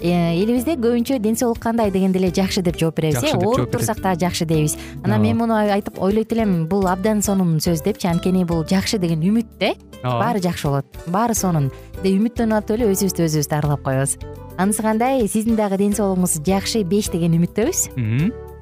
элибизде көбүнчө ден соолук кандай дегенде эле жакшы деп жооп беребиз э? ооруп турсак дагы жакшы дейбиз. Анан мен муну айтып ойлойт элем бул абдан сонун сөз депчи анткени бул жакшы деген үмүт да э ооба баары жакшы болот. Баары сонун. Деп үмүттөнүп атып эле өзүбүздү өзүбүз дарылап коебуз. Анысы кандай? Сиздин дагы ден соолугуңуз жакшы беш деген үмүттөбүз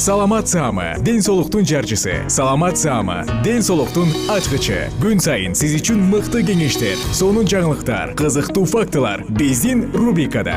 саламат саама ден соолуктун жарчысы. Саламат саама ден соолуктун ачкычы. Күн сайын сиз үчүн мыкты кеңештер сонун жаңылыктар кызыктуу фактылар биздин рубрикада.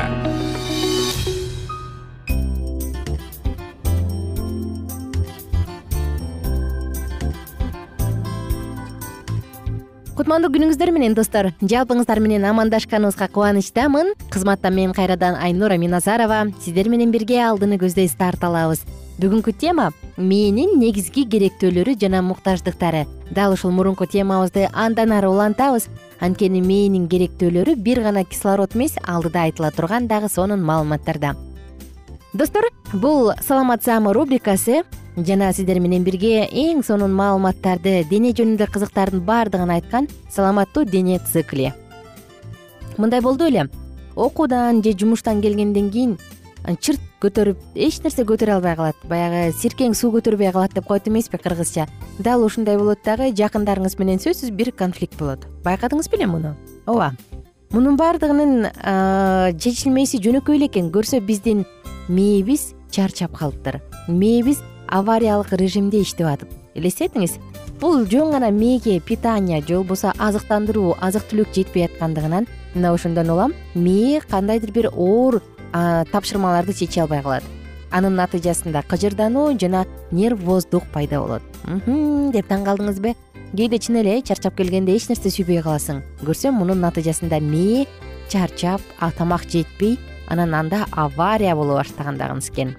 Кутмандуу күнүңүздөр менен достор. Жалпыңыздар менен амандашканыбызга кубанычтамын. Кызматта мен кайрадан айнура миназарова. Сиздер менен бирге алдыны көздөй старт алабыз бүгүнкү тема мээнин негизги керектөөлөрү жана муктаждыктары. Дал ушул мурунку темабызды андан ары улантабыз. Анткени мээнин керектөөлөрү бир гана кислород эмес алдыда айтыла турган дагы сонун маалыматтарда. Достор бул саламат саама рубрикасы жана сиздер менен бирге эң сонун маалыматтарды дене жөнүндө кызыктардын баардыгын айткан саламаттуу дене цикли мындай болду беле окуудан же жумуштан келгенден кийин чырт көтөрүп эч нерсе көтөрө албай калат. Баягы сиркең суу көтөрбөй калат деп коет эмеспи кыргызча. Дал ушундай болот дагы жакындарыңыз менен сөзсүз бир конфликт болот. Байкадыңыз беле муну? Ооба. Мунун баардыгынын чечилмеси жөнөкөй эле экен. Көрсө биздин мээбиз чарчап калыптыр. Мээбиз авариялык режимде иштеп атып элестетиңиз. Бул жөн гана мээге питание же болбосо азыктандыруу азык түлүк жетпей аткандыгынан мына ошондон улам мээ кандайдыр бир оор тапшырмаларды чече албай калат. Анын натыйжасында кыжырдануу жана нервоздук пайда болот. Деп таң калдыңызбы кээде чын эле чарчап келгенде эч нерсе сүйбөй каласың. Көрсөм мунун натыйжасында мээ чарчап тамак жетпей анан анда авария боло баштаган дагы экен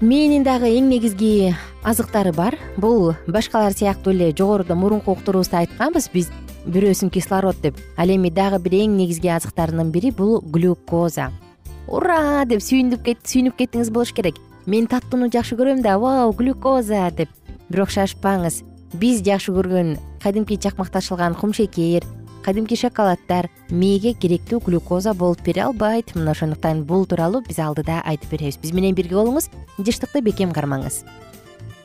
мээнин дагы эң негизги азыктары бар. Бул башкалар сыяктуу эле жогоруда мурунку уктурубузда айтканбыз биз бирөөсүн кислород деп. Ал эми дагы бир эң негизги азыктарынын бири бул глюкоза ура! деп сүйүнүп кеттиңиз болуш керек. Мен таттууну жакшы көрөм да вау глюкоза! деп. Бирок шашпаңыз биз жакшы көргөн кадимки чакмакташылган кумшекер кадимки шоколаддар мээге керектүү глюкоза болуп бере албайт. Мына ошондуктан бул тууралуу биз алдыда айтып беребиз. Биз менен бирге болуңуз жыштыкты бекем кармаңыз.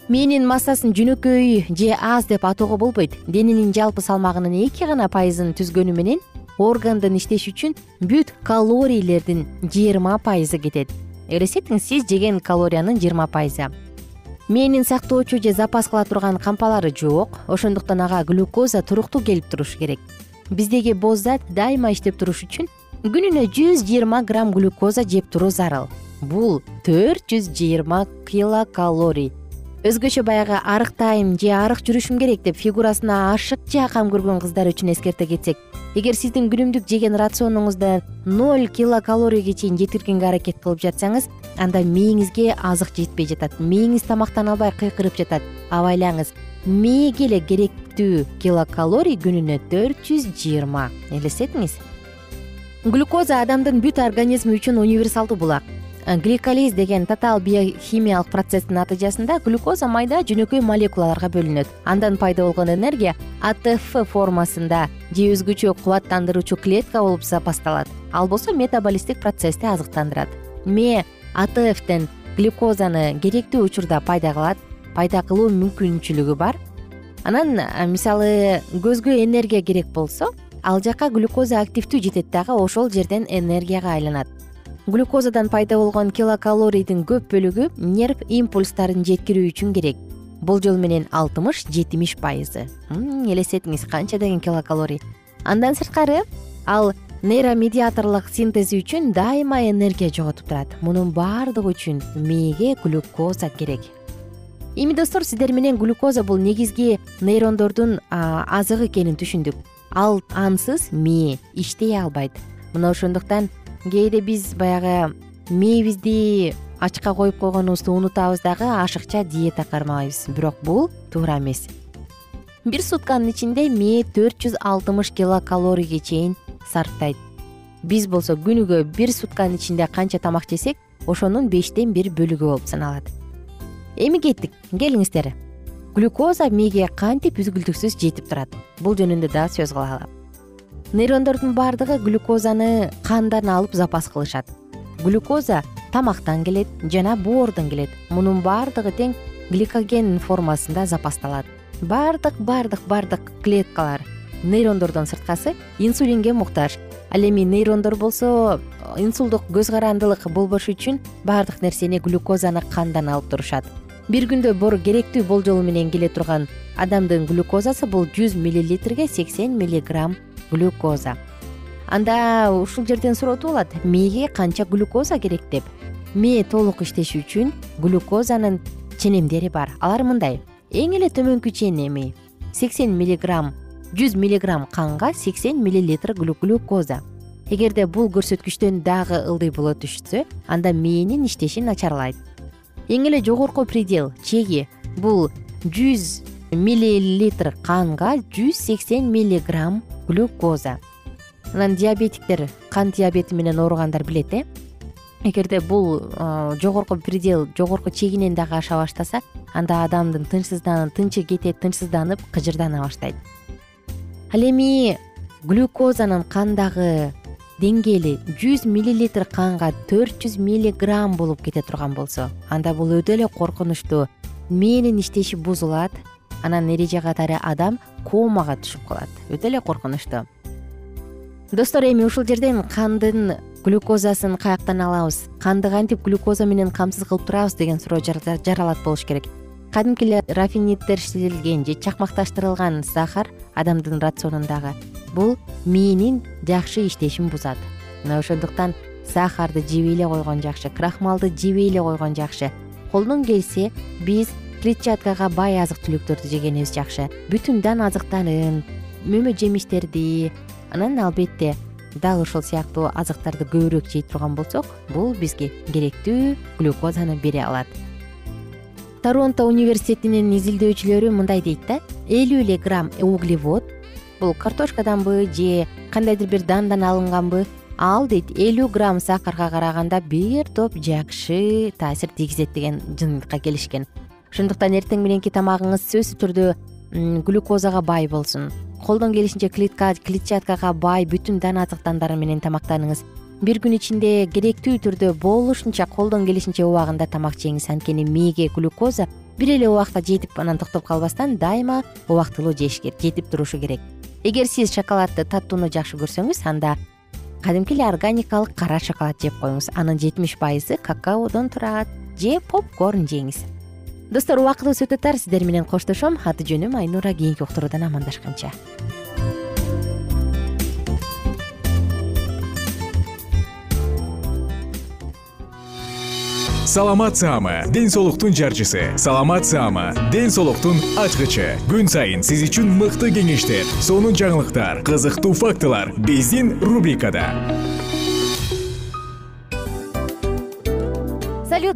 Мээнин массасын жөнөкөй же аз деп атоого болбойт дененин жалпы салмагынын эки гана пайызын түзгөнү менен органдын иштеши үчүн бүт калорийлердин жыйырма пайызы кетет. Элестетиңиз сиз жеген калориянын жыйырма пайызы мээнин сактоочу же запас кыла турган кампалары жок ошондуктан ага глюкоза туруктуу келип турушу керек. Биздеги боз зат дайыма иштеп туруш үчүн күнүнө жүз жыйырма грамм глюкоза жеп туруу зарыл. Бул төрт жүз жыйырма килокалорий өзгөчө баягы арыктайм же арык жүрүшүм керек деп фигурасына ашыкча кам көргөн кыздар үчүн эскерте кетсек эгер сиздин күнүмдүк жеген рационуңузда ноль килокалорийге чейин жеткиргенге аракет кылып жатсаңыз анда мээңизге азык жетпей жатат мээңиз тамактана албай кыйкырып жатат. Абайлаңыз мээге эле керектүү килокалорий күнүнө төрт жүз жыйырма элестетиңиз глюкоза адамдын бүт организми үчүн универсалдуу булак гликолиз деген татаал биохимиялык процесстин натыйжасында глюкоза майда жөнөкөй молекулаларга бөлүнөт. Андан пайда болгон энергия атф формасында же өзгөчө кубаттандыруучу клетка болуп запасталат. Ал болсо метаболисттик процессти азыктандырат. Мээ атфтен глюкозаны керектүү учурда пайда кылат пайда кылуу мүмкүнчүлүгү бар. Анан мисалы көзгө энергия керек болсо ал жака глюкоза активдүү жетет дагы ошол жерден энергияга айланат глюкозадан пайда болгон килокалорийдин көп бөлүгү нерв импульстарын жеткирүү үчүн керек. Бул жол менен алтымыш жетимиш пайызы. Элестетиңиз канча деген килокалорий? Андан сырткары ал нейромедиаторлук синтези үчүн дайыма энергия жоготуп турат. Мунун баардыгы үчүн мээге глюкоза керек. Эми достор сиздер менен глюкоза бул негизги нейрондордун азыгы экенин түшүндүк. Ал ансыз мээ иштей албайт. Мына ошондуктан кээде биз баягы мээбизди ачка коюп койгонубузду унутабыз дагы ашыкча диета кармайбыз бирок бул туура эмес. Бир сутканын ичинде мээ төрт жүз алтымыш килокалорийге чейин сарптайт. Биз болсо күнүгө бир сутканын ичинде канча тамак жесек ошонун бештен бир бөлүгү болуп саналат. Эми кеттик келиңиздер. Глюкоза мээге кантип үзгүлтүксүз жетип турат? Бул жөнүндө дагы сөз кылалы нейрондордун баардыгы глюкозаны кандан алып запас кылышат. Глюкоза тамактан келет жана боордон келет. Мунун баардыгы тең гликоген формасында запасталат. Баардык баардык баардык клеткалар нейрондордон сырткасы инсулинге муктаж. Ал эми нейрондор болсо инсулдук көз карандылык болбош үчүн баардык нерсени глюкозаны кандан алып турушат. Бир күндө керектүү болжол менен келе турган адамдын глюкозасы бул жүз миллилитрге сексен миллиграмм глюкоза. Анда ушул жерден суроо туулат мээге канча глюкоза керек деп. Мээ толук иштеши үчүн глюкозанын ченемдери бар. Алар мындай. Эң эле төмөнкү ченеми сексен миллиграмм жүз миллиграмм канга сексен миллилитр глюкоза. Эгерде бул көрсөткүчтөн дагы ылдый боло түшсө анда мээнин иштеши начарлайт. Эң эле жогорку предел чеги. Бул жүз миллилитр канга жүз сексен миллиграмм глюкоза. Анан диабетиктер кант диабети менен ооругандар билет э? Эгерде бул жогорку предел жогорку чегинен дагы аша баштаса анда адамдын тынчы кетет тынчсызданып кыжырдана баштайт. Ал эми глюкозанын кандагы деңгээли жүз миллилитр канга төрт жүз миллиграмм болуп кете турган болсо анда бул өтө эле коркунучтуу мээнин иштеши бузулат анан эреже катары адам комага түшүп калат. Өтө эле коркунучтуу достор эми ушул жерден кандын глюкозасын каяктан алабыз? Канды кантип глюкоза менен камсыз кылып турабыз деген суроо жаралат болуш керек. Кадимки эле рафиниттериштирилген же чакмакташтырылган сахар адамдын рационундагы. Бул мээнин жакшы иштешин бузат. Мына ошондуктан сахарды жебей эле койгон жакшы крахмалды жебей эле койгон жакшы. Колдон келсе биз клетчаткага бай азык түлүктөрдү жегенибиз жакшы. Бүтүн дан азыктарын мөмө жемиштерди анан албетте дал ушул сыяктуу азыктарды көбүрөөк жей турган болсок бул бизге керектүү глюкозаны бере алат. Торонто университетинин изилдөөчүлөрү мындай дейт да. Элүү эле грамм углевод бул картошкаданбы же кандайдыр бир дандан алынганбы ал дейт элүү грамм сахарга караганда бир топ жакшы таасир тийгизет деген жыйынтыкка келишкен ошондуктан эртең мененки тамагыңыз сөзсүз түрдө глюкозага бай болсун. Колдон келишинче клетчаткага бай бүтүн дан азыктандары менен тамактаныңыз. Бир күн ичинде керектүү түрдө болушунча колдон келишинче убагында тамак жеңиз. Анткени мээге глюкоза бир эле убакта жетип анан токтоп калбастан дайыма убактылуу жеш керек жетип турушу керек. Эгер сиз шоколадты таттууну жакшы көрсөңүз анда кадимки эле органикалык кара шоколад жеп коюңуз. Анын жетимиш пайызы какаодон турат же попкорн жеңиз достор убактыбыз өтө тар. Сиздер менен коштошом. Аты жөнүм айнура. Кийинки уктуруудан амандашканча. Саламат саама. Ден соолуктун жарчысы. Саламат саама. Ден соолуктун ачкычы. Күн сайын сиз үчүн мыкты кеңештер сонун жаңылыктар кызыктуу фактылар. Биздин рубрикада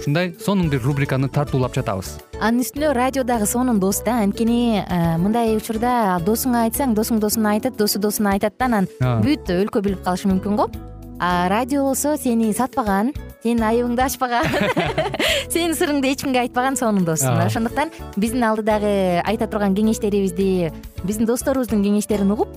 ушундай сонун бир рубриканы тартуулап жатабыз. Анын үстүнө радио дагы сонун дос да анткени э, мындай учурда досуңа айтсаң досуң досуна айтат досу досуна айтат да анан бүт өлкө билип калышы мүмкүн го. А радио болсо сени сатпаган сенин айыбыңды ачпаган сенин сырыңды эч кимге айтпаган сонун дос. Ошондуктан биздин алдыдагы айта турган кеңештерибизди биздин досторубуздун кеңештерин угуп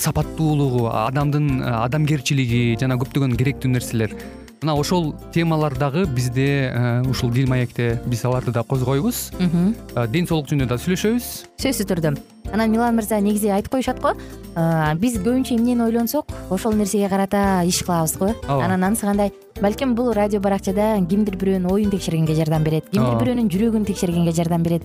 сапаттуулугу адамдын э, адамгерчилиги жана көптөгөн керектүү нерселер. Мына ошол темалар дагы бизде ушул дил маекте биз аларды да козгойбуз. Ден соолук жөнүндө да сүйлөшөбүз. Сөзсүз түрдө. Анан милан мырза негизи айтып коюшат го? Биз көбүнчө эмнени ойлонсок ошол нерсеге карата иш кылабыз го? Ооба. Анан анысы кандай? Балким бул радио баракчада кимдир бирөөнүн оюн текшергенге жардам берет кимдир бирөөнүн жүрөгүн текшергенге жардам берет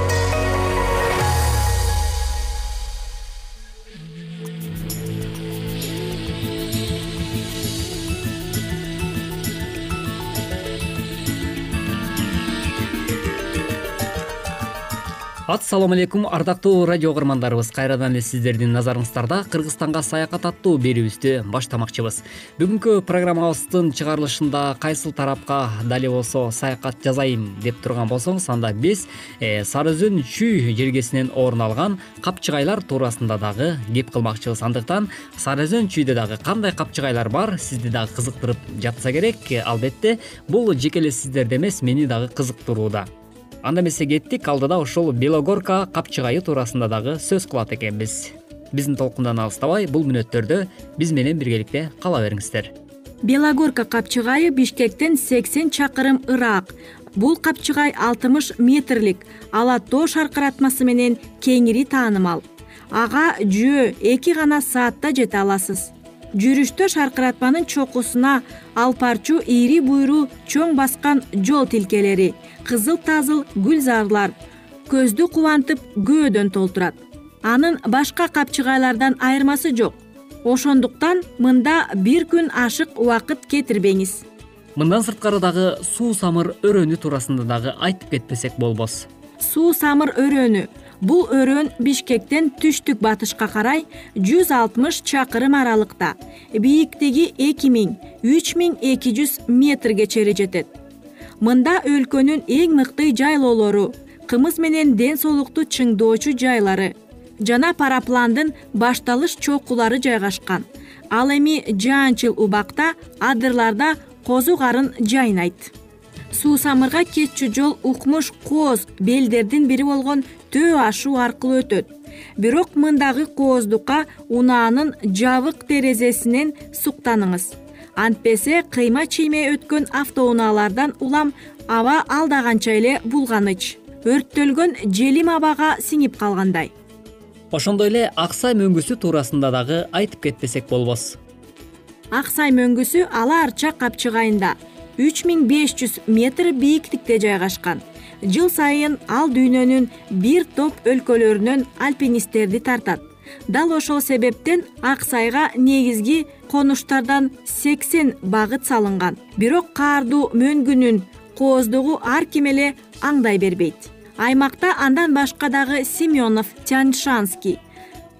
ассалому алейкум ардактуу радио угармандарыбыз кайрадан эле сиздердин назарыңыздарда кыргызстанга саякат аттуу берүүбүздү баштамакчыбыз. Бүгүнкү программабыздын чыгарылышында кайсыл тарапка дали болсо саякат жасайм деп турган болсоңуз анда биз э, сары өзөн чүй жергесинен орун алган капчыгайлар туурасында дагы кеп кылмакчыбыз. Андыктан сары өзөн чүйдө дагы кандай капчыгайлар бар сизди дагы кызыктырып жатса керек. Албетте бул жеке эле сиздерди эмес мени дагы кызыктырууда анда эмесе кеттик алдыда ушул белогорка капчыгайы туурасында дагы сөз кылат экенбиз. Биздин толкундан алыстабай бул мүнөттөрдө биз менен биргеликте кала бериңиздер. Белогорка капчыгайы бишкектен сексен чакырым ыраак. Бул капчыгай алтымыш метрлик. Ала тоо шаркыратмасы менен кеңири таанымал. Ага жөө эки гана саатта жете аласыз жүрүштө шаркыратманын чокусуна алпарчу ири буйру чоң баскан жол тилкелери кызыл тазыл гүлзарлар көздү кубантып көөдөн толтурат. Анын башка капчыгайлардан айырмасы жок. Ошондуктан мында бир күн ашык убакыт кетирбеңиз. Мындан сырткары дагы суу самыр өрөөнү туурасында дагы айтып кетпесек болбос. Суу самыр өрөөнү бул өрөөн бишкектен түштүк батышка карай жүз алтымыш чакырым аралыкта. Бийиктиги эки миң үч миң эки жүз метрге чейин жетет. Мында өлкөнүн эң мыкты жайлоолору кымыз менен ден соолукту чыңдоочу жайлары жана парапландын башталыш чокулары жайгашкан. Ал эми жаанчыл убакта адырларда козу карын жайнайт. Суу самырга кетчү жол укмуш кооз белдердин бири болгон төө ашуу аркылуу өтөт. Бирок мындагы кооздукка унаанын жабык терезесинен суктаныңыз. Антпесе кыйма чийме өткөн автоунаалардан улам аба алдаганча эле булганыч. Өрттөлгөн желим абага сиңип калгандай. Ошондой эле ак сай мөңгүсү туурасында дагы айтып кетпесек болбос. Ак сай мөңгүсү алаарча капчыгайында үч миң беш жүз метр бийиктикте жайгашкан жыл сайын ал дүйнөнүн бир топ өлкөлөрүнөн альпинисттерди тартат. Дал ошол себептен ак сайга негизги конуштардан сексен багыт салынган. Бирок каардуу мөңгүнүн кооздугу ар ким эле аңдай бербейт. Аймакта андан башка дагы семенов тяньшанский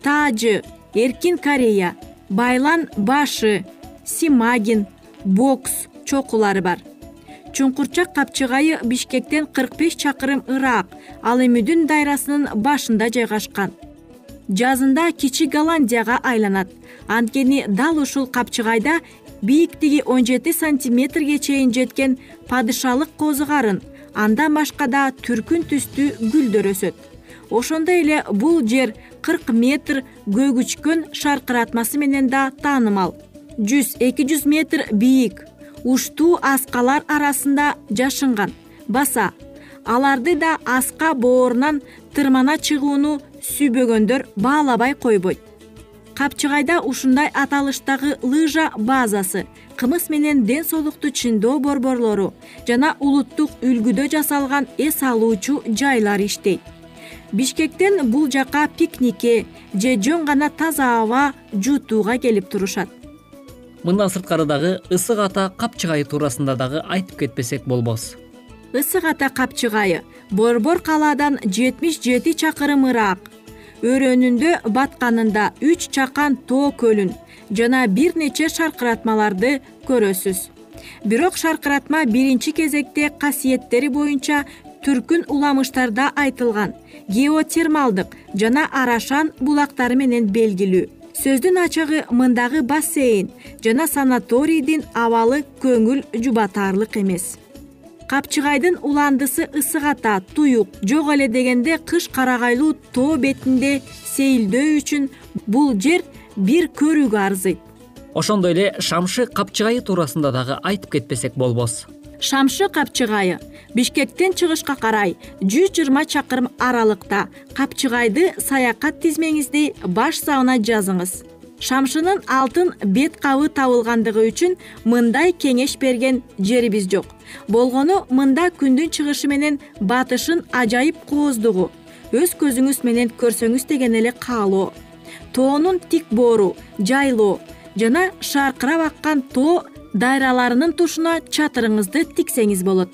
таажы эркин корея байлан башы симагин бокс чокулары бар чуңкурчак капчыгайы бишкектен кырк беш чакырым ыраак ал эми дүн дайрасынын башында жайгашкан. Жазында кичи голландияга айланат. Анткени дал ушул капчыгайда бийиктиги он жети сантиметрге чейин жеткен падышалык козу карын андан башка да түркүн түстүү гүлдөр өсөт. Ошондой эле бул жер кырк метр көгүчкөн шаркыратмасы менен да таанымал. Жүз эки жүз метр бийик уштуу аскалар арасында жашынган. Баса аларды да аска боорунан тырмана чыгууну сүйбөгөндөр баалабай койбойт. Капчыгайда ушундай аталыштагы лыжа базасы кымыз менен ден соолукту чыңдоо борборлору жана улуттук үлгүдө жасалган эс алуучу жайлар иштейт. Бишкектен бул жака пикникке же жөн гана таза аба жуутууга келип турушат мындан сырткары дагы ысык ата капчыгайы туурасында дагы айтып кетпесек болбос. Ысык ата капчыгайы борбор калаадан жетимиш жети чакырым ыраак. Өрөөнүндө батканында үч чакан тоо көлүн жана бир нече шаркыратмаларды көрөсүз. Бирок шаркыратма биринчи кезекте касиеттери боюнча түркүн уламыштарда айтылган геотермалдык жана арашан булактары менен белгилүү сөздүн ачыгы мындагы бассейн жана санаторийдин абалы көңүл жубатаарлык эмес. Капчыгайдын уландысы ысык ата туюк жок эле дегенде кыш карагайлуу тоо бетинде сейилдөө үчүн бул жер бир көрүүгө арзыйт ошондой эле шамшы капчыгайы туурасында дагы айтып кетпесек болбос шамшы капчыгайы. Бишкектен чыгышка карай жүз жыйырма чакырым аралыкта. Капчыгайды саякат тизмеңизди баш сабына жазыңыз. Шамшынын алтын бет кабы табылгандыгы үчүн мындай кеңеш берген жерибиз жок. Болгону мында күндүн чыгышы менен батышын ажайып кооздугу өз көзүңүз менен көрсөңүз деген эле каалоо. Тоонун тик боору жайлоо жана шаркырап аккан тоо дайраларынын тушуна чатырыңызды тиксеңиз болот.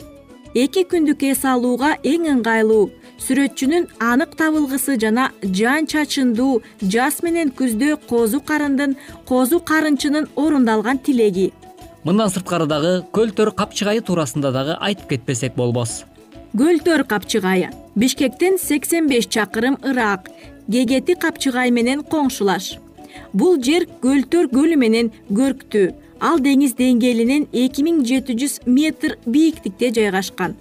Эки күндүк эс алууга эң ыңгайлуу сүрөтчүнүн анык табылгысы жана жан чачындуу жаз менен күздө козу карындын козу карынчынын орундалган тилеги. Мындан сырткары дагы көл төр капчыгайы туурасында дагы айтып кетпесек болбос. Көл төр капчыгайы. Бишкектен сексен беш чакырым ыраак. Гегети капчыгай менен коңшулаш. Бул жер көлтөр көлү менен көрктүү ал деңиз деңгээлинен эки миң жети жүз метр бийиктикте жайгашкан.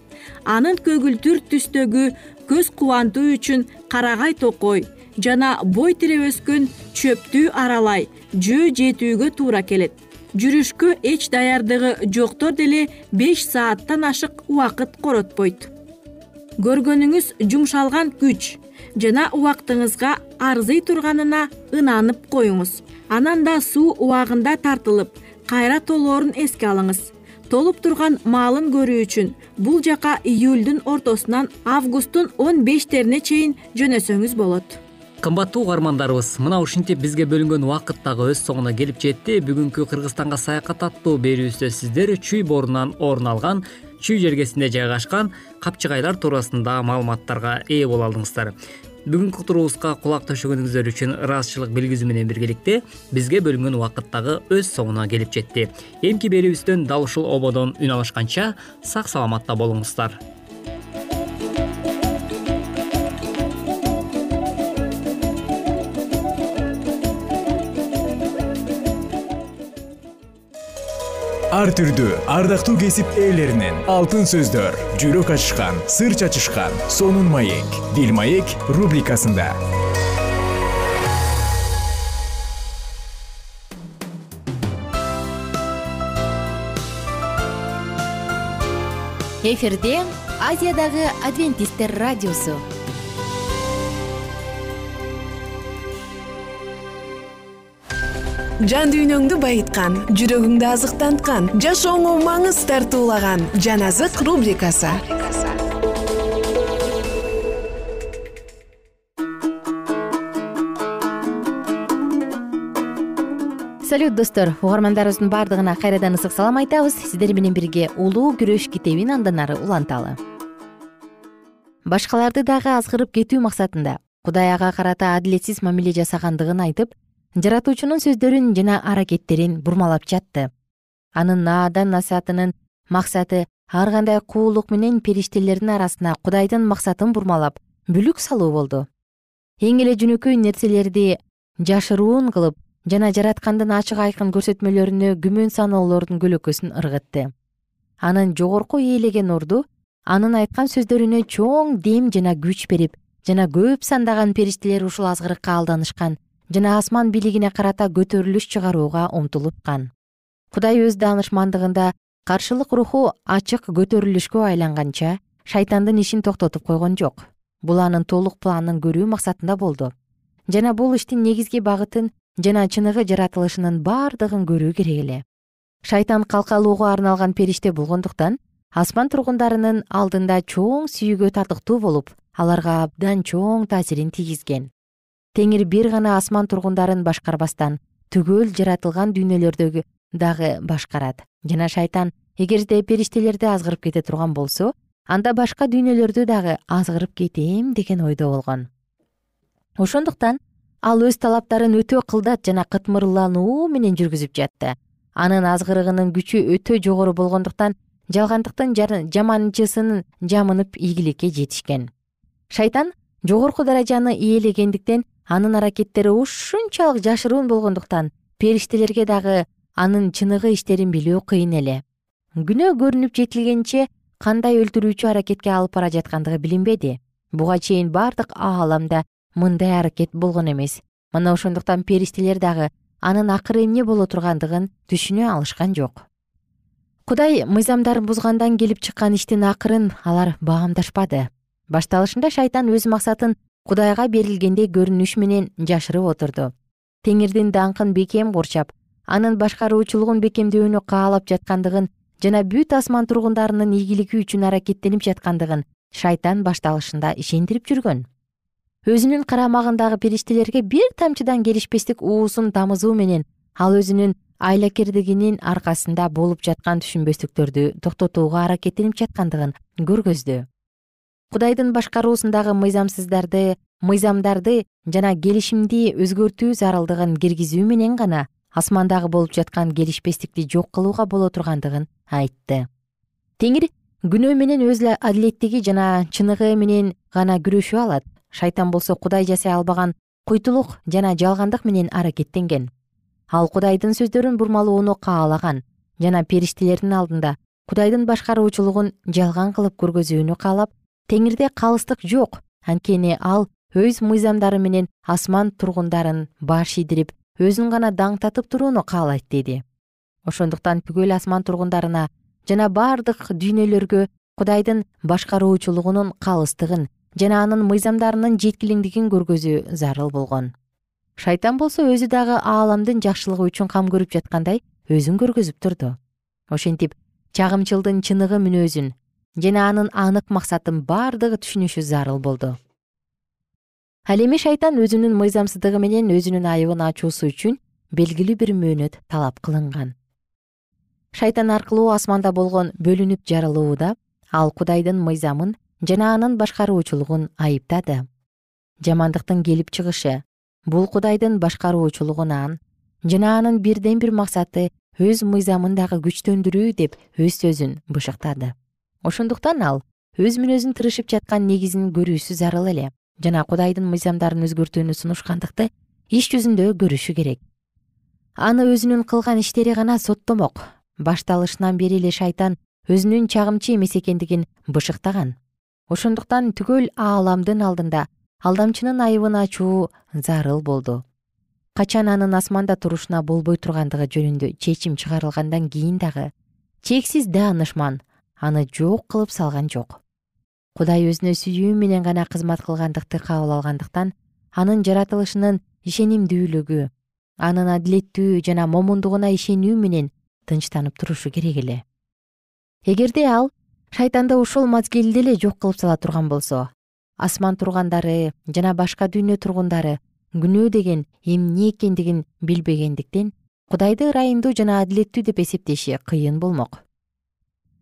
Анын көгүлтүр түстөгү көз кубантуу үчүн карагай токой жана бой тиреп өскөн чөптү аралай жөө жетүүгө туура келет. Жүрүшкө эч даярдыгы жоктор деле беш сааттан ашык убакыт коротпойт. Көргөнүңүз жумшалган күч жана убактыңызга арзый турганына ынанып коюңуз. Анан да суу убагында тартылып кайра толоорун эске алыңыз. Толуп турган маалын көрүү үчүн бул жака июлдун ортосунан августтун он бештерине чейин жөнөсөңүз болот. Кымбаттуу угармандарыбыз мына ушинтип бизге бөлүнгөн убакыт дагы өз соңуна келип жетти. Бүгүнкү кыргызстанга саякат аттуу берүүбүздө сиздер чүй боорунан орун алган чүй жергесинде жайгашкан капчыгайлар туурасында маалыматтарга ээ боло алдыңыздар бүгүнкү уктуруубузга кулак төшөгөнүңүздөр үчүн ыраазычылык билгизүү менен биргеликте бизге бөлүнгөн убакыт дагы өз соңуна келип жетти. Эмки берүүбүздөн дал ушул ободон үн алышканча сак саламатта болуңуздар ар түрдүү ардактуу кесип ээлеринен. Алтын сөздөр жүрөк ачышкан сыр чачышкан сонун маек. Бил маек рубрикасында. Эфирде азиядагы адвентисттер радиосу. Жан дүйнөңдү байыткан жүрөгүңдү азыктанткан жашооңо маңыз тартуулаган жан азык рубрикасы. Салют достор. Угармандарыбыздын баардыгына кайрадан ысык салам айтабыз. Сиздер менен бирге улуу күрөш китебин андан ары уланталы башкаларды дагы азгырып кетүү максатында кудай ага карата адилетсиз мамиле жасагандыгын айтып жаратуучунун сөздөрүн жана аракеттерин бурмалап жатты. Анын наадан насаатынын максаты ар кандай куулук менен периштелердин арасына кудайдын максатын бурмалап бүлүк салуу болду. Эң эле жөнөкөй нерселерди жашыруун кылып жана жараткандын ачык айкын көрсөтмөлөрүнө күмөн саноолордун көлөкөсүн ыргытты. Анын жогорку ээлеген орду анын айткан сөздөрүнө чоң дем жана күч берип жана көп сандаган периштелер ушул азгырыкка алданышкан жана асман бийлигине карата көтөрүлүш чыгарууга умтулушкан кудай өз даанышмандыгында каршылык руху ачык көтөрүлүшкө айланганча шайтандын ишин токтотуп койгон жок. Бул анын толук планын көрүү максатында болду. Жана бул иштин негизги багытын жана чыныгы жаратылышынын бардыгын көрүү керек эле шайтан калкалоого арналган периште болгондуктан асман тургундарынын алдында чоң сүйүүгө татыктуу болуп аларга абдан чоң таасирин тийгизген теңир бир гана асман тургундарын башкарбастан түгөл жаратылган дүйнөлөрдөгү дагы башкарат. Жана шайтан эгерде периштелерди азгырып кете турган болсо анда башка дүйнөлөрдү дагы азгырып кетем деген ойдо болгон. Ошондуктан ал өз талаптарын өтө кылдат жана кытмырлануу менен жүргүзүп жатты. Анын азгырыгынын күчү өтө жогору болгондуктан жалгандыктын жаманчысын жамынып ийгиликке жетишкен. Шайтан жогорку даражаны ээлегендиктен анын аракеттери ушунчалык жашыруун болгондуктан периштелерге дагы анын чыныгы иштерин билүү кыйын эле. Күнөө көрүнүп жетилгенче кандай өлтүрүүчү аракетке алып бара жаткандыгы билинбеди. Буга чейин бардык ааламда мындай аракет болгон эмес. Мына ошондуктан периштелер дагы анын акыры эмне боло тургандыгын түшүнө алышкан жок. Кудай мыйзамдарын бузгандан келип чыккан иштин акырын алар баамдашпады. Башталышында шайтан өз максатын кудайга берилгендей көрүнүш менен жашырып отурду. Теңирдин даңкын бекем курчап анын башкаруучулугун бекемдөөнү каалап жаткандыгын жана бүт асман тургундарынын ийгилиги үчүн аракеттенип жаткандыгын шайтан башталышында ишендирип жүргөн. Өзүнүн карамагындагы периштелерге бир тамчыдан келишпестик уусун тамызуу менен ал өзүнүн айлакердигинин аркасында болуп жаткан түшүнбөстүктөрдү токтотууга аракеттенип жаткандыгын көргөздү кудайдын башкаруусундагы мыйзамсыздарды мыйзамдарды жана келишимди өзгөртүү зарылдыгын киргизүү менен гана асмандагы болуп жаткан келишпестикти жок кылууга боло тургандыгын айтты. Теңир күнөө менен өз адилеттиги жана чыныгы менен гана күрөшүп алат. Шайтан болсо кудай жасай албаган куйтулук жана жалгандык менен аракеттенген. Ал кудайдын сөздөрүн бурмалоону каалаган жана периштелердин алдында кудайдын башкаруучулугун жалган кылып көргөзүүнү каалап теңирде калыстык жок. Анткени ал өз мыйзамдары менен асман тургундарын баш ийдирип өзүн гана даңктатып турууну каалайт деди. Ошондуктан бүкүл асман тургундарына жана бардык дүйнөлөргө кудайдын башкаруучулугунун калыстыгын жана анын мыйзамдарынын жеткилиңдигин көргөзүү зарыл болгон. Шайтан болсо өзү дагы ааламдын жакшылыгы үчүн кам көрүп жаткандай өзүн көргөзүп турду. Ошентип чагымчылдын чыныгы мүнөзүн жана анын анык максатын бардыгы түшүнүшү зарыл болду. Ал эми шайтан өзүнүн мыйзамсыздыгы менен өзүнүн айыбын ачуусу үчүн белгилүү бир мөөнөт талап кылынган. Шайтан аркылуу асманда болгон бөлүнүп жарылууда ал кудайдын мыйзамын жана анын башкаруучулугун айыптады. Жамандыктын келип чыгышы бул кудайдын башкаруучулугунан жана анын бирден бир максаты өз мыйзамын дагы күчтөндүрүү деп өз сөзүн бышыктады ошондуктан ал өз мүнөзүн тырышып жаткан негизин көрүүсү зарыл эле. Жана кудайдын мыйзамдарын өзгөртүүнү сунушкандыкты иш жүзүндө көрүшү керек. Аны өзүнүн кылган иштери гана соттомок. Башталышынан бери эле шайтан өзүнүн чагымчы эмес экендигин бышыктаган. Ошондуктан түгөл ааламдын алдында алдамчынын айыбын ачуу зарыл болду. Качан анын асманда турушуна болбой тургандыгы жөнүндө чечим чыгарылгандан кийин дагы чексиз даанышман аны жок кылып салган жок. Кудай өзүнө сүйүү менен гана кызмат кылгандыкты кабыл алгандыктан анын жаратылышынын ишенимдүүлүгү анын адилеттүү жана момундугуна ишенүү менен тынчтанып турушу керек эле. Эгерде ал шайтанды ошол мазгилде эле жок кылып сала турган болсо асман тургандары жана башка дүйнө тургундары күнөө деген эмне экендигин билбегендиктен кудайды ырайымдуу жана адилеттүү деп эсептеши кыйын болмок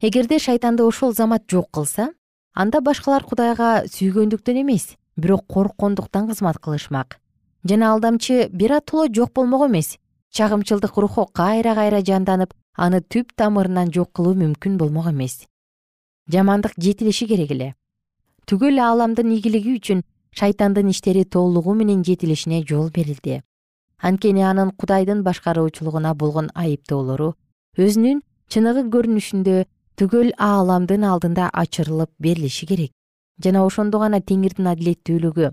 эгерде шайтанды ошол замат жок кылса анда башкалар кудайга сүйгөндүктөн эмес бирок корккондуктан кызмат кылышмак. Жана алдамчы биротоло жок болмок эмес чагымчылдык руху кайра кайра жанданып аны түп тамырынан жок кылуу мүмкүн болмок эмес. Жамандык жетилиши керек эле. Түгөл ааламдын ийгилиги үчүн шайтандын иштери толугу менен жетилишине жол берилди. Анткени анын кудайдын башкаруучулугуна болгон айыптоолору өзүнүн чыныгы көрүнүшүндө түгөл ааламдын алдында ачырылып берилиши керек. Жана ошондо гана теңирдин адилеттүүлүгү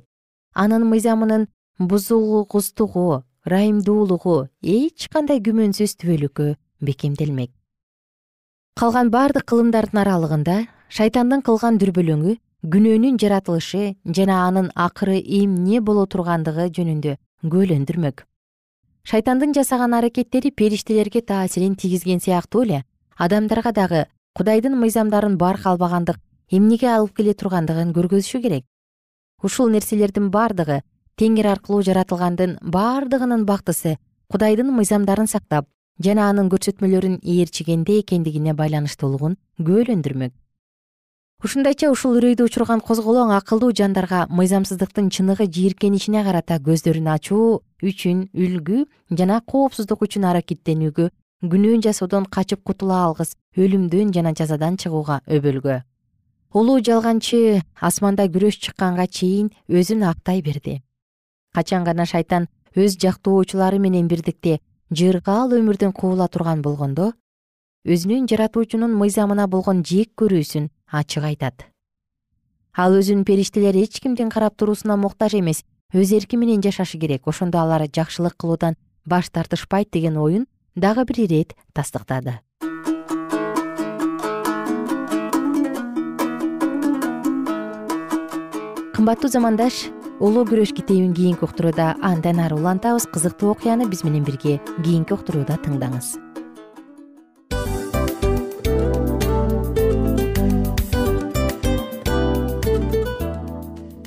анын мыйзамынын бузулгустугу ырайымдуулугу эч кандай күмөнсүз түбөлүккө бекемделмек. Калган бардык кылымдардын аралыгында шайтандын кылган дүрбөлөңү күнөөнүн жаратылышы жана анын акыры эмне боло тургандыгы жөнүндө күбөлөндүрмөк шайтандын жасаган аракеттери периштелерге таасирин тийгизген сыяктуу эле адамдарга дагы кудайдын мыйзамдарын барк албагандык эмнеге алып келе тургандыгын көргөзүшү керек. Ушул нерселердин бардыгы теңир аркылуу жаратылгандын бардыгынын бактысы кудайдын мыйзамдарын сактап жана анын көрсөтмөлөрүн ээрчигенде экендигине байланыштуулугун күбөлөндүрмөк. Ушундайча ушул үрөйдү учурган козголоң акылдуу жандарга мыйзамсыздыктын чыныгы жийиркенишине карата көздөрүн ачуу үчүн үлгү жана коопсуздук үчүн аракеттенүүгө күнөө жасоодон качып кутула алгыс өлүмдөн жана жазадан чыгууга өбөлгө. Улуу жалганчы асманда күрөш чыкканга чейин өзүн актай берди. Качан гана шайтан өз жактоочулары менен бирдикте жыргаал өмүрдөн куула турган болгондо өзүнүн жаратуучунун мыйзамына болгон жек көрүүсүн ачык айтат. Ал өзүнүн периштелери эч кимдин карап туруусуна муктаж эмес өз эрки менен жашашы керек ошондо алар жакшылык кылуудан баш тартышпайт деген оюн дагы бир ирет тастыктады. Кымбаттуу замандаш улуу күрөш китебин кийинки уктурууда андан ары улантабыз кызыктуу окуяны биз менен бирге кийинки уктурууда тыңдаңыз